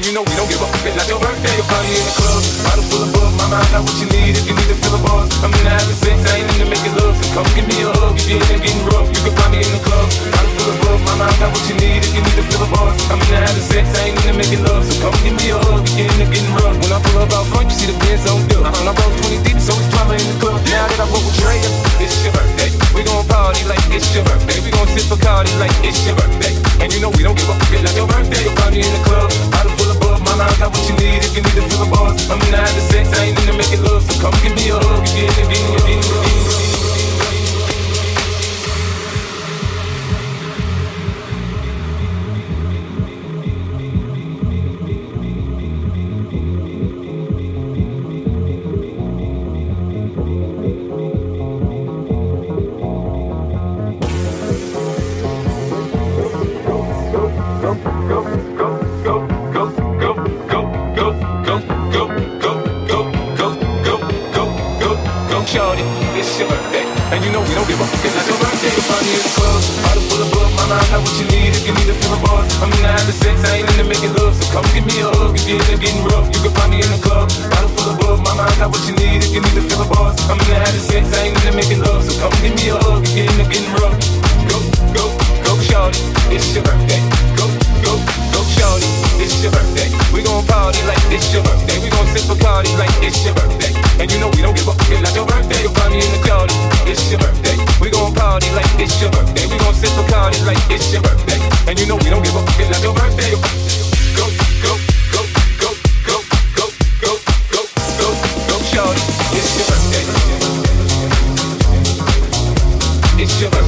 And you know we don't give a fuck, it's not your birthday, You can find me in the club. Bottle full of bug, my mind out what you need. If you need to fill a buzz, I'm in the having sex, I ain't into making love. So come give me a hug, if you're in getting rough, you can find me in the club. Bottle full of bug, my mind out what you need. If you need to fill a buzz, I'm in the having sex, I ain't into making love. So come give me a hug, if you're in getting rough. When I pull up out front, you see the Benz on dub. Uh-huh. about 20 deep, so it's drama in the club. Now that I'm with Dre, it's your birthday. We gon' party like it's your birthday. We gon' sip Bacardi like it's your birthday. And you know we don't give a fuck like your birthday. You'll find me in the club, bottle full of buzz. Mama, I got what you need if you need to fill a buzz. I'm not the sex, I ain't into make it love. So come give me a hug, if you're in the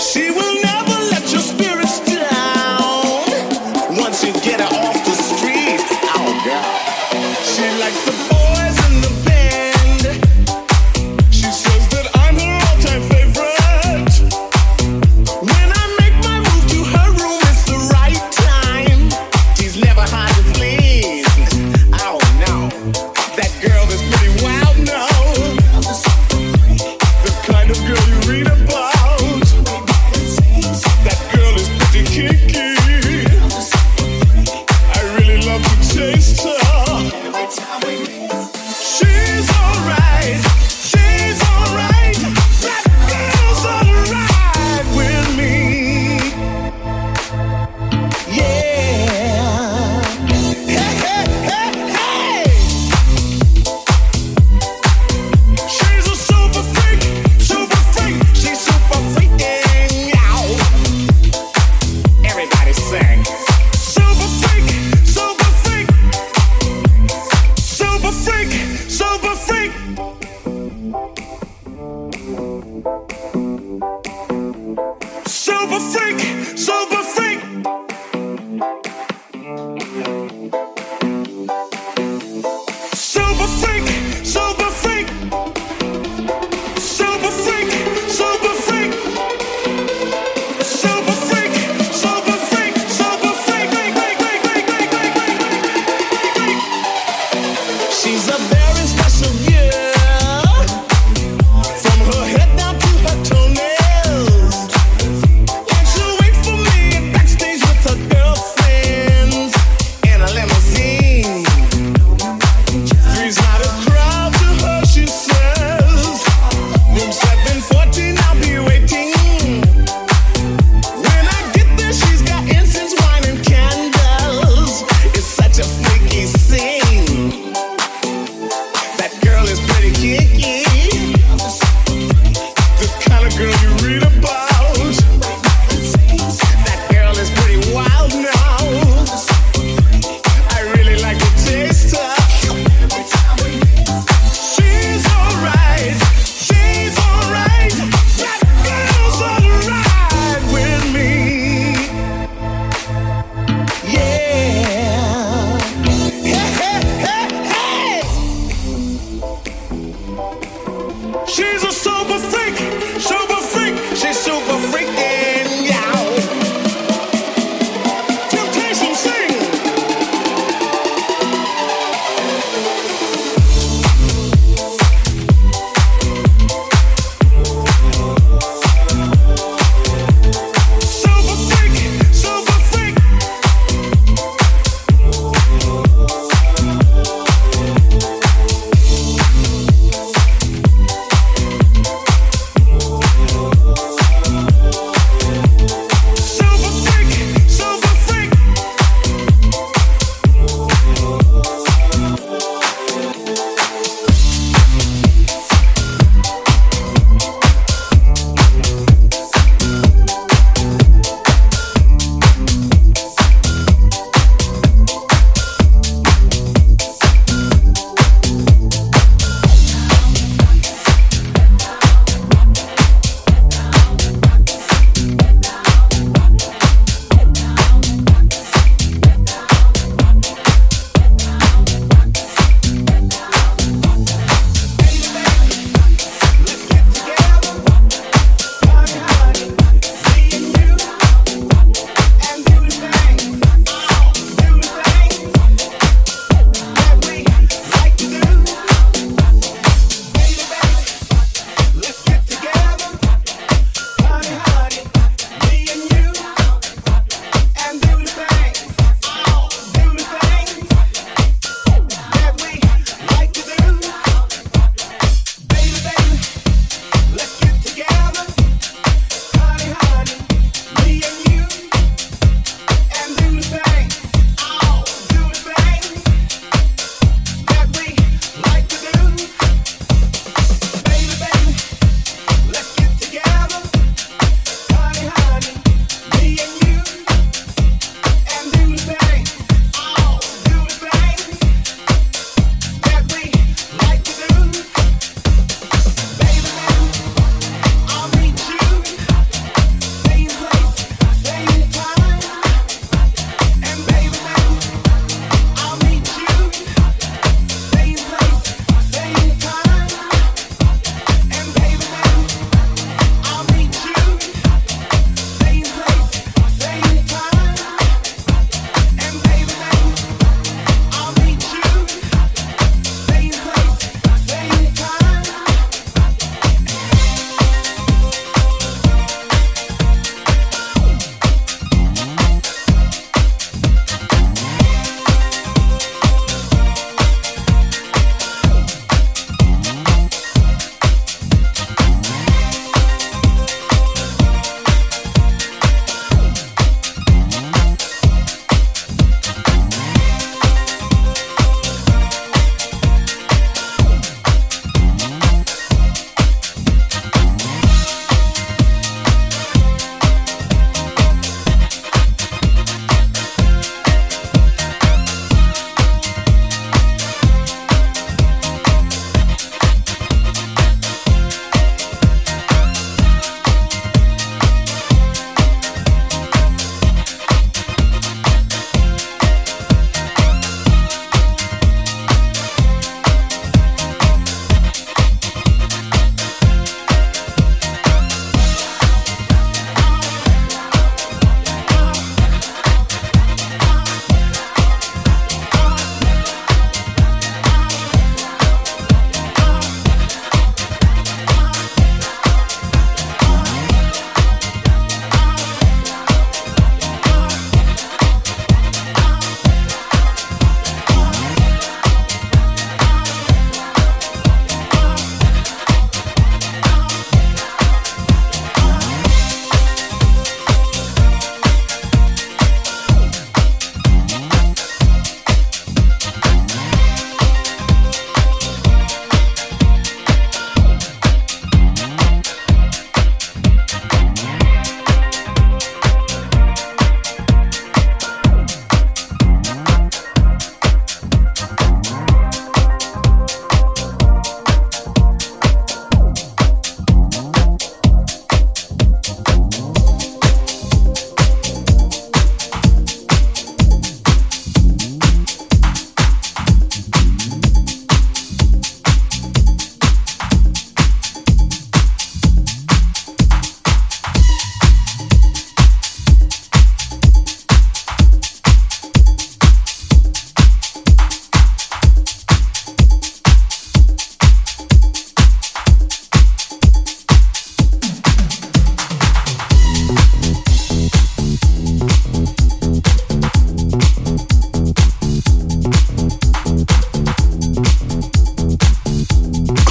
She will.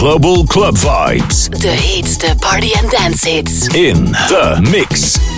Global club vibes. The hits, the party and dance hits. In the mix.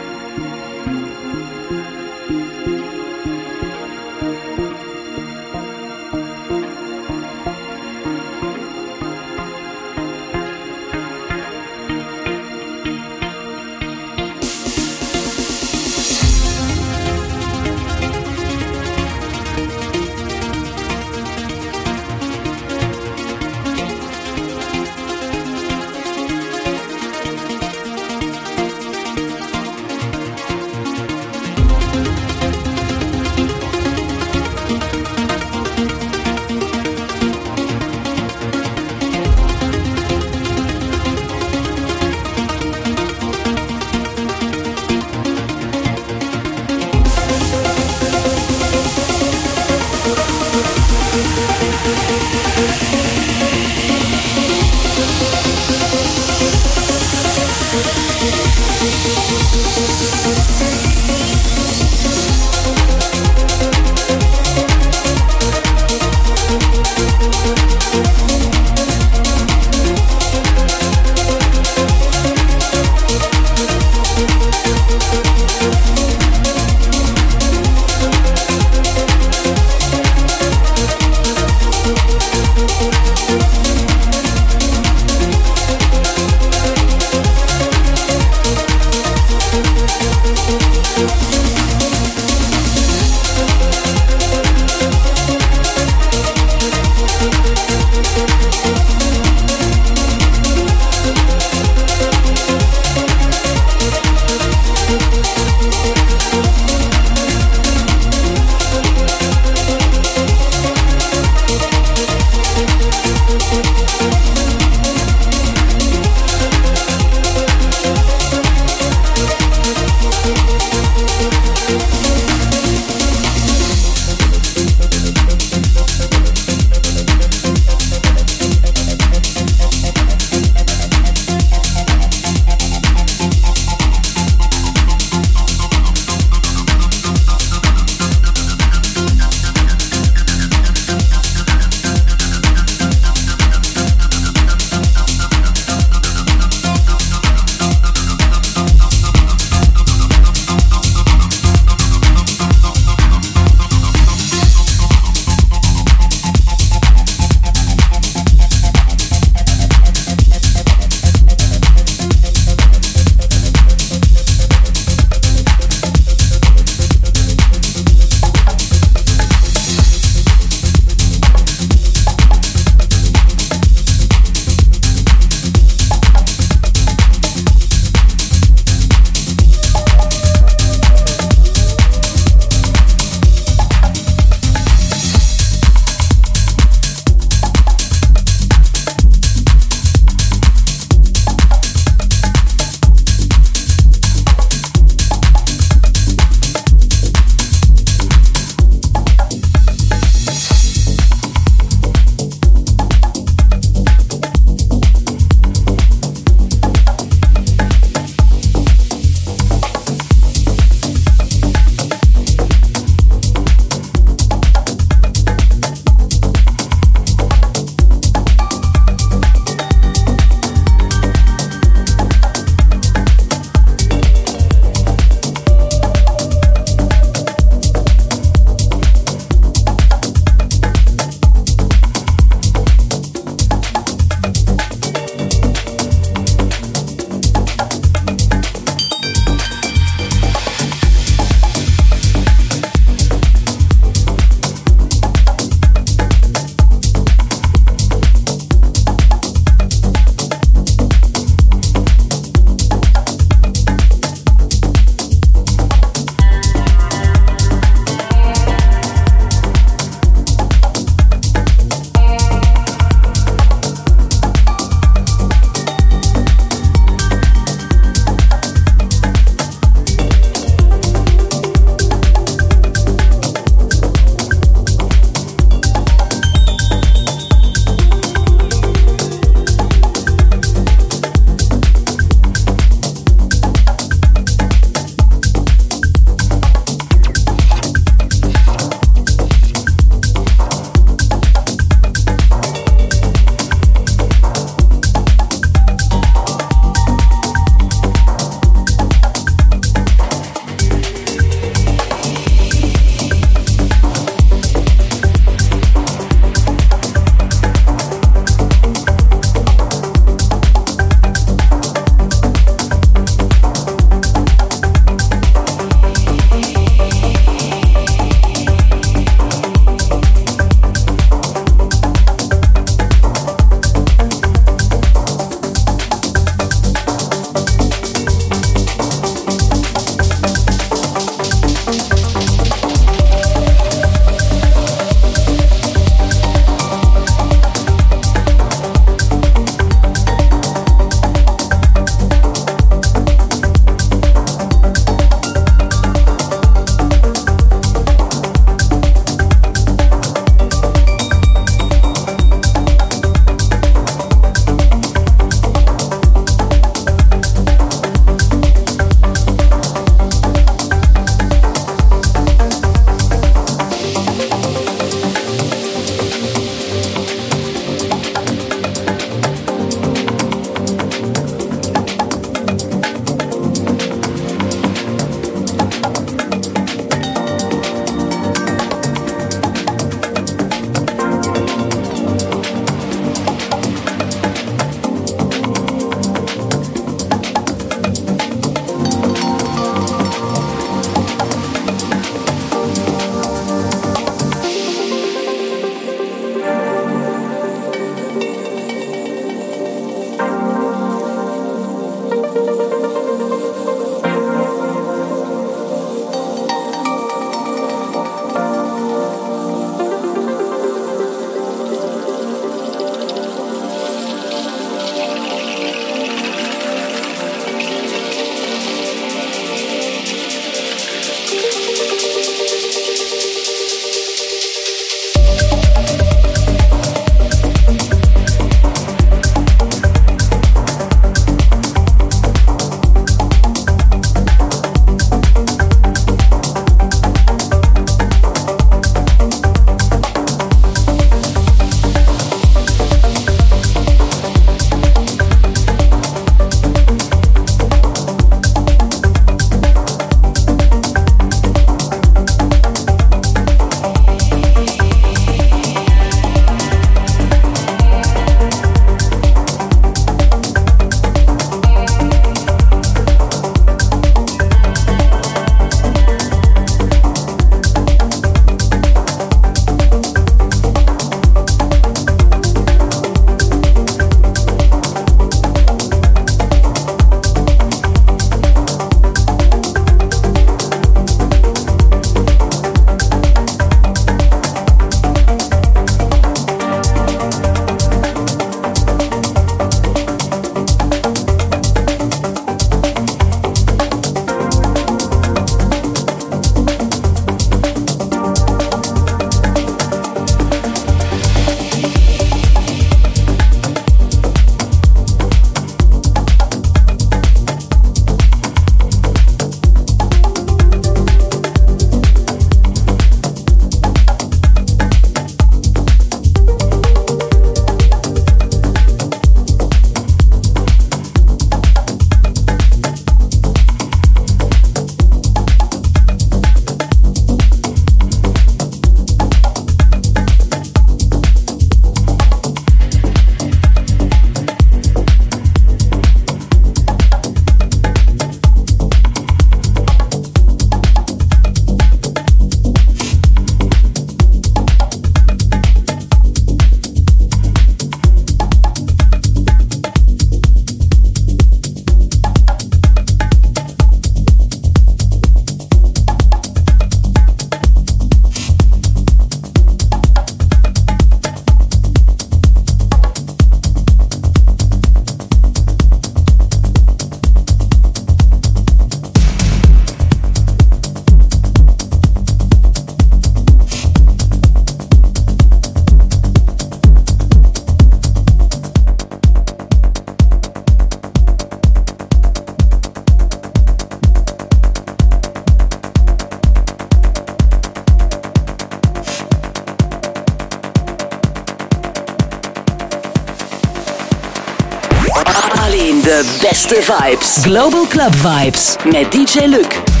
Global Club Vibes met DJ Luc.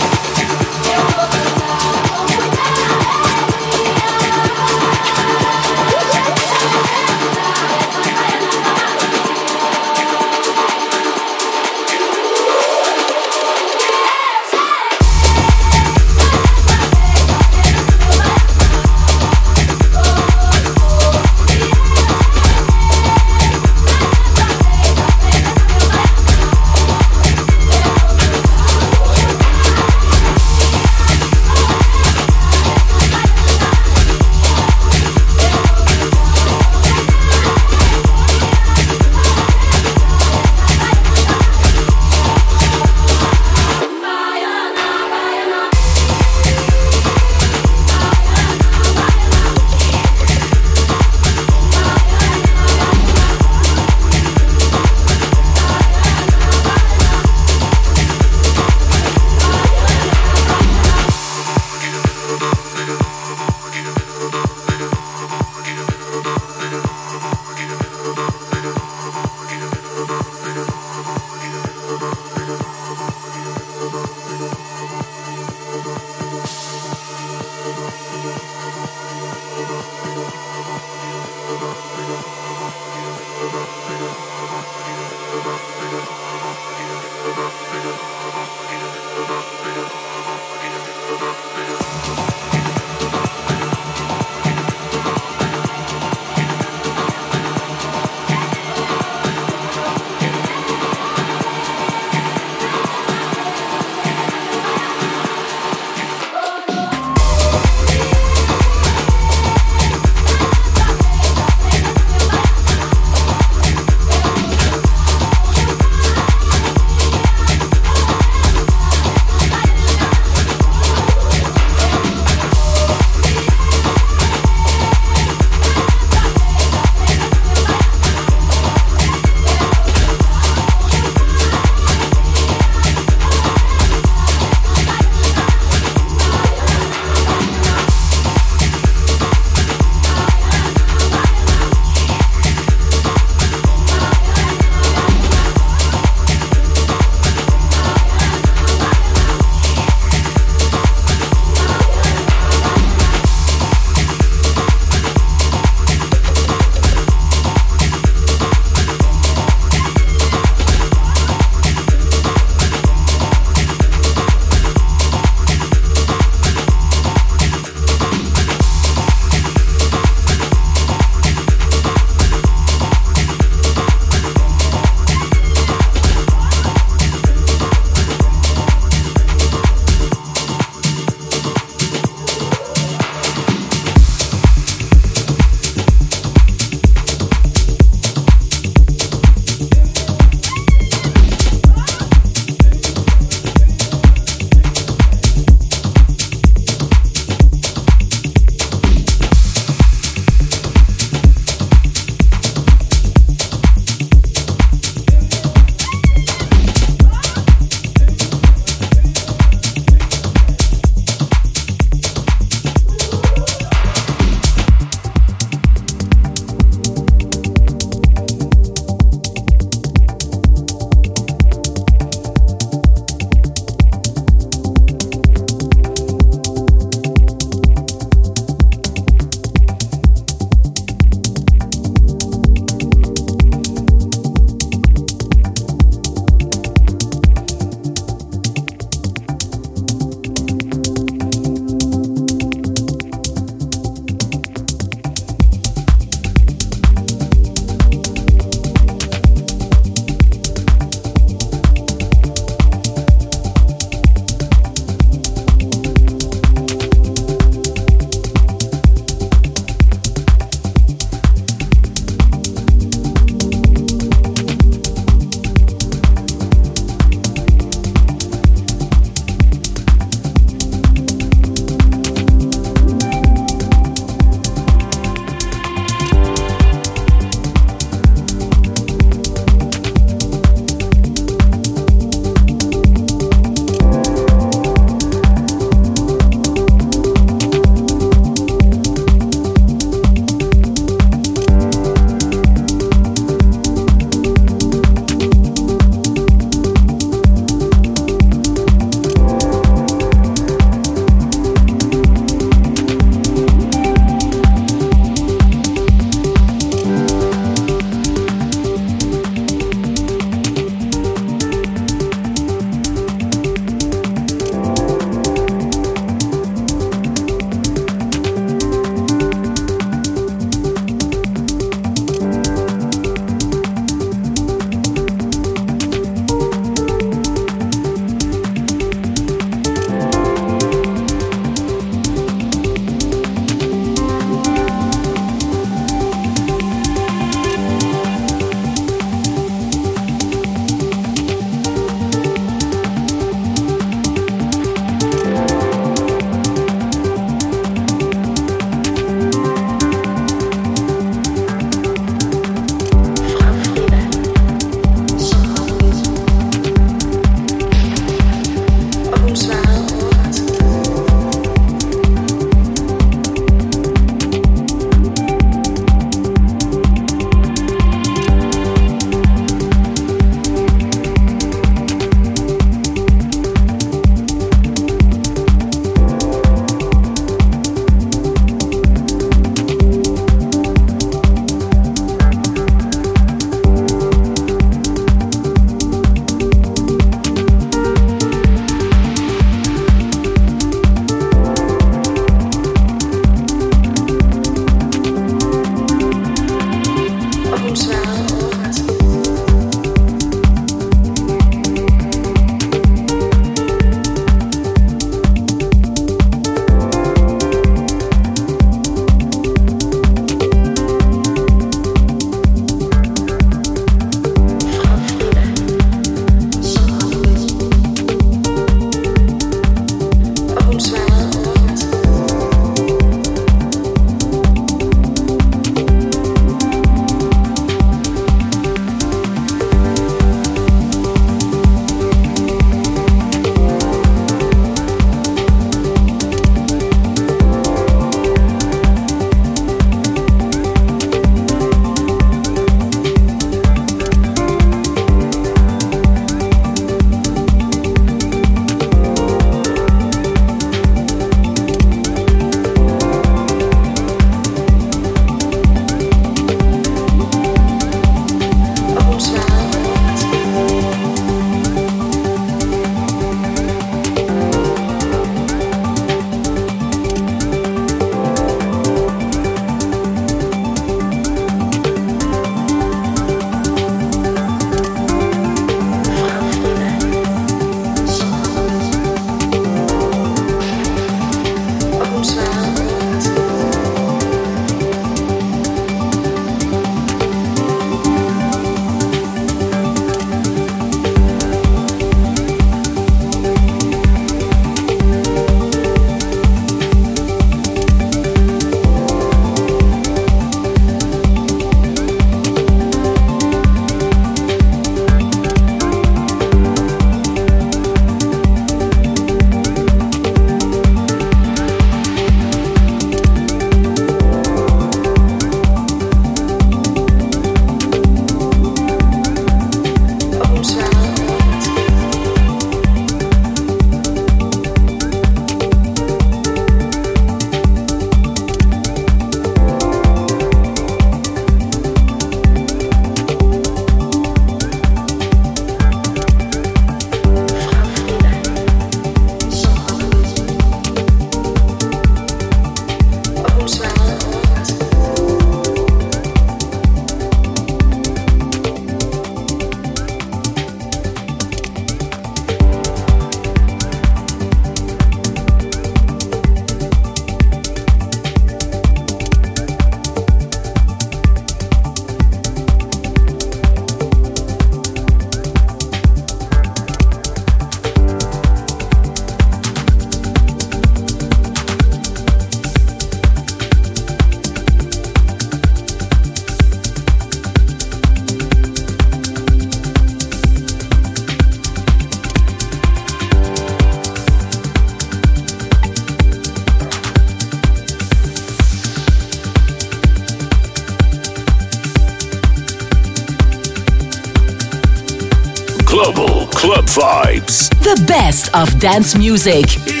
The best of dance music.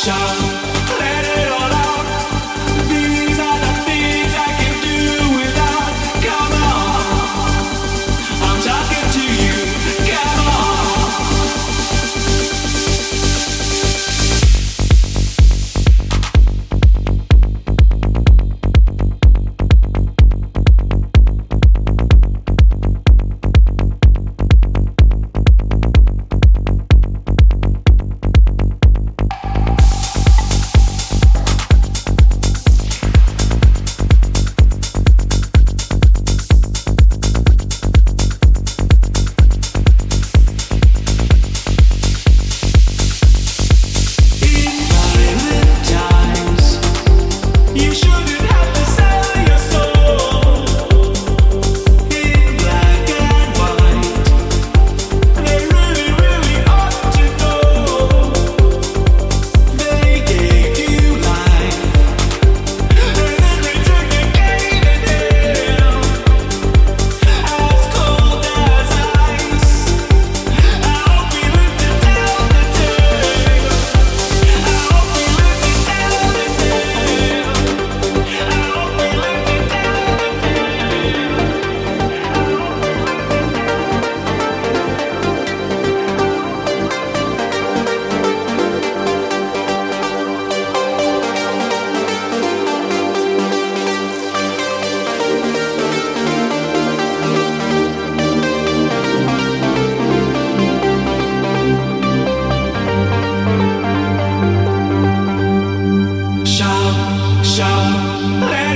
Shout, shout, shout,